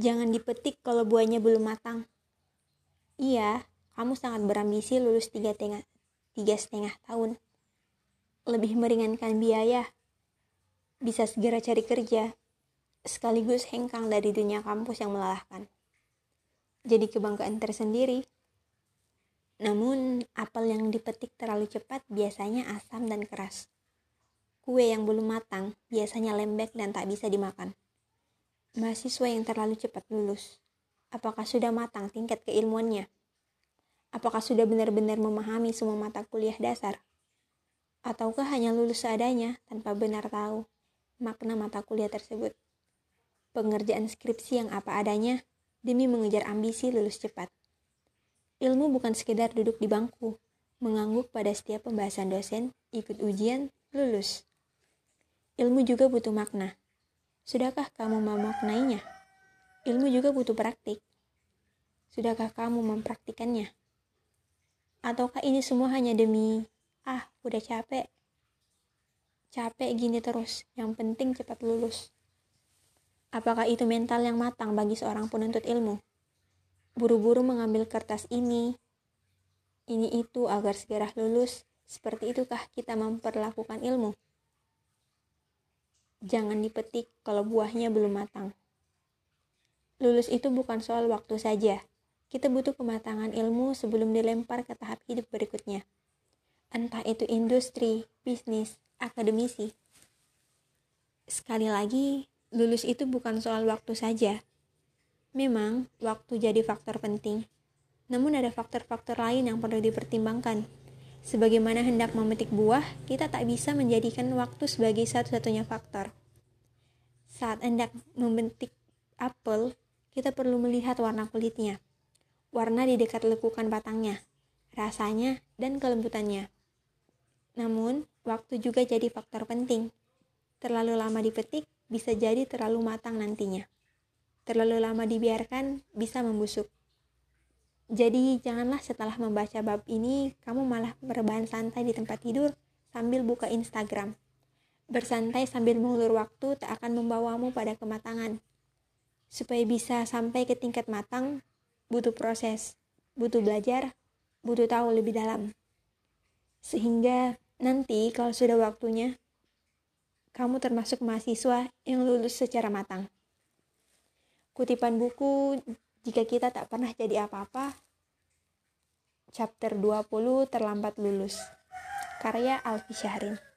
Jangan dipetik kalau buahnya belum matang. Iya, kamu sangat berambisi lulus tiga, tengah, tiga setengah tahun. Lebih meringankan biaya. Bisa segera cari kerja. Sekaligus hengkang dari dunia kampus yang melelahkan. Jadi kebanggaan tersendiri. Namun, apel yang dipetik terlalu cepat biasanya asam dan keras. Kue yang belum matang biasanya lembek dan tak bisa dimakan. Mahasiswa yang terlalu cepat lulus, apakah sudah matang tingkat keilmuannya? Apakah sudah benar-benar memahami semua mata kuliah dasar? Ataukah hanya lulus seadanya tanpa benar tahu makna mata kuliah tersebut? Pengerjaan skripsi yang apa adanya demi mengejar ambisi lulus cepat. Ilmu bukan sekedar duduk di bangku, mengangguk pada setiap pembahasan dosen, ikut ujian, lulus. Ilmu juga butuh makna, Sudahkah kamu memaknainya? Ilmu juga butuh praktik. Sudahkah kamu mempraktikannya? Ataukah ini semua hanya demi, ah, udah capek. Capek gini terus, yang penting cepat lulus. Apakah itu mental yang matang bagi seorang penuntut ilmu? Buru-buru mengambil kertas ini, ini itu agar segera lulus. Seperti itukah kita memperlakukan ilmu? Jangan dipetik kalau buahnya belum matang. Lulus itu bukan soal waktu saja. Kita butuh kematangan ilmu sebelum dilempar ke tahap hidup berikutnya. Entah itu industri, bisnis, akademisi. Sekali lagi, lulus itu bukan soal waktu saja. Memang, waktu jadi faktor penting. Namun ada faktor-faktor lain yang perlu dipertimbangkan. Sebagaimana hendak memetik buah, kita tak bisa menjadikan waktu sebagai satu-satunya faktor. Saat hendak memetik apel, kita perlu melihat warna kulitnya, warna di dekat lekukan batangnya, rasanya, dan kelembutannya. Namun, waktu juga jadi faktor penting. Terlalu lama dipetik bisa jadi terlalu matang nantinya. Terlalu lama dibiarkan bisa membusuk. Jadi janganlah setelah membaca bab ini kamu malah berbahan santai di tempat tidur sambil buka Instagram. Bersantai sambil mengulur waktu tak akan membawamu pada kematangan. Supaya bisa sampai ke tingkat matang, butuh proses, butuh belajar, butuh tahu lebih dalam. Sehingga nanti kalau sudah waktunya, kamu termasuk mahasiswa yang lulus secara matang. Kutipan buku jika kita tak pernah jadi apa-apa, chapter 20 terlambat lulus. Karya Alfi Syahrin.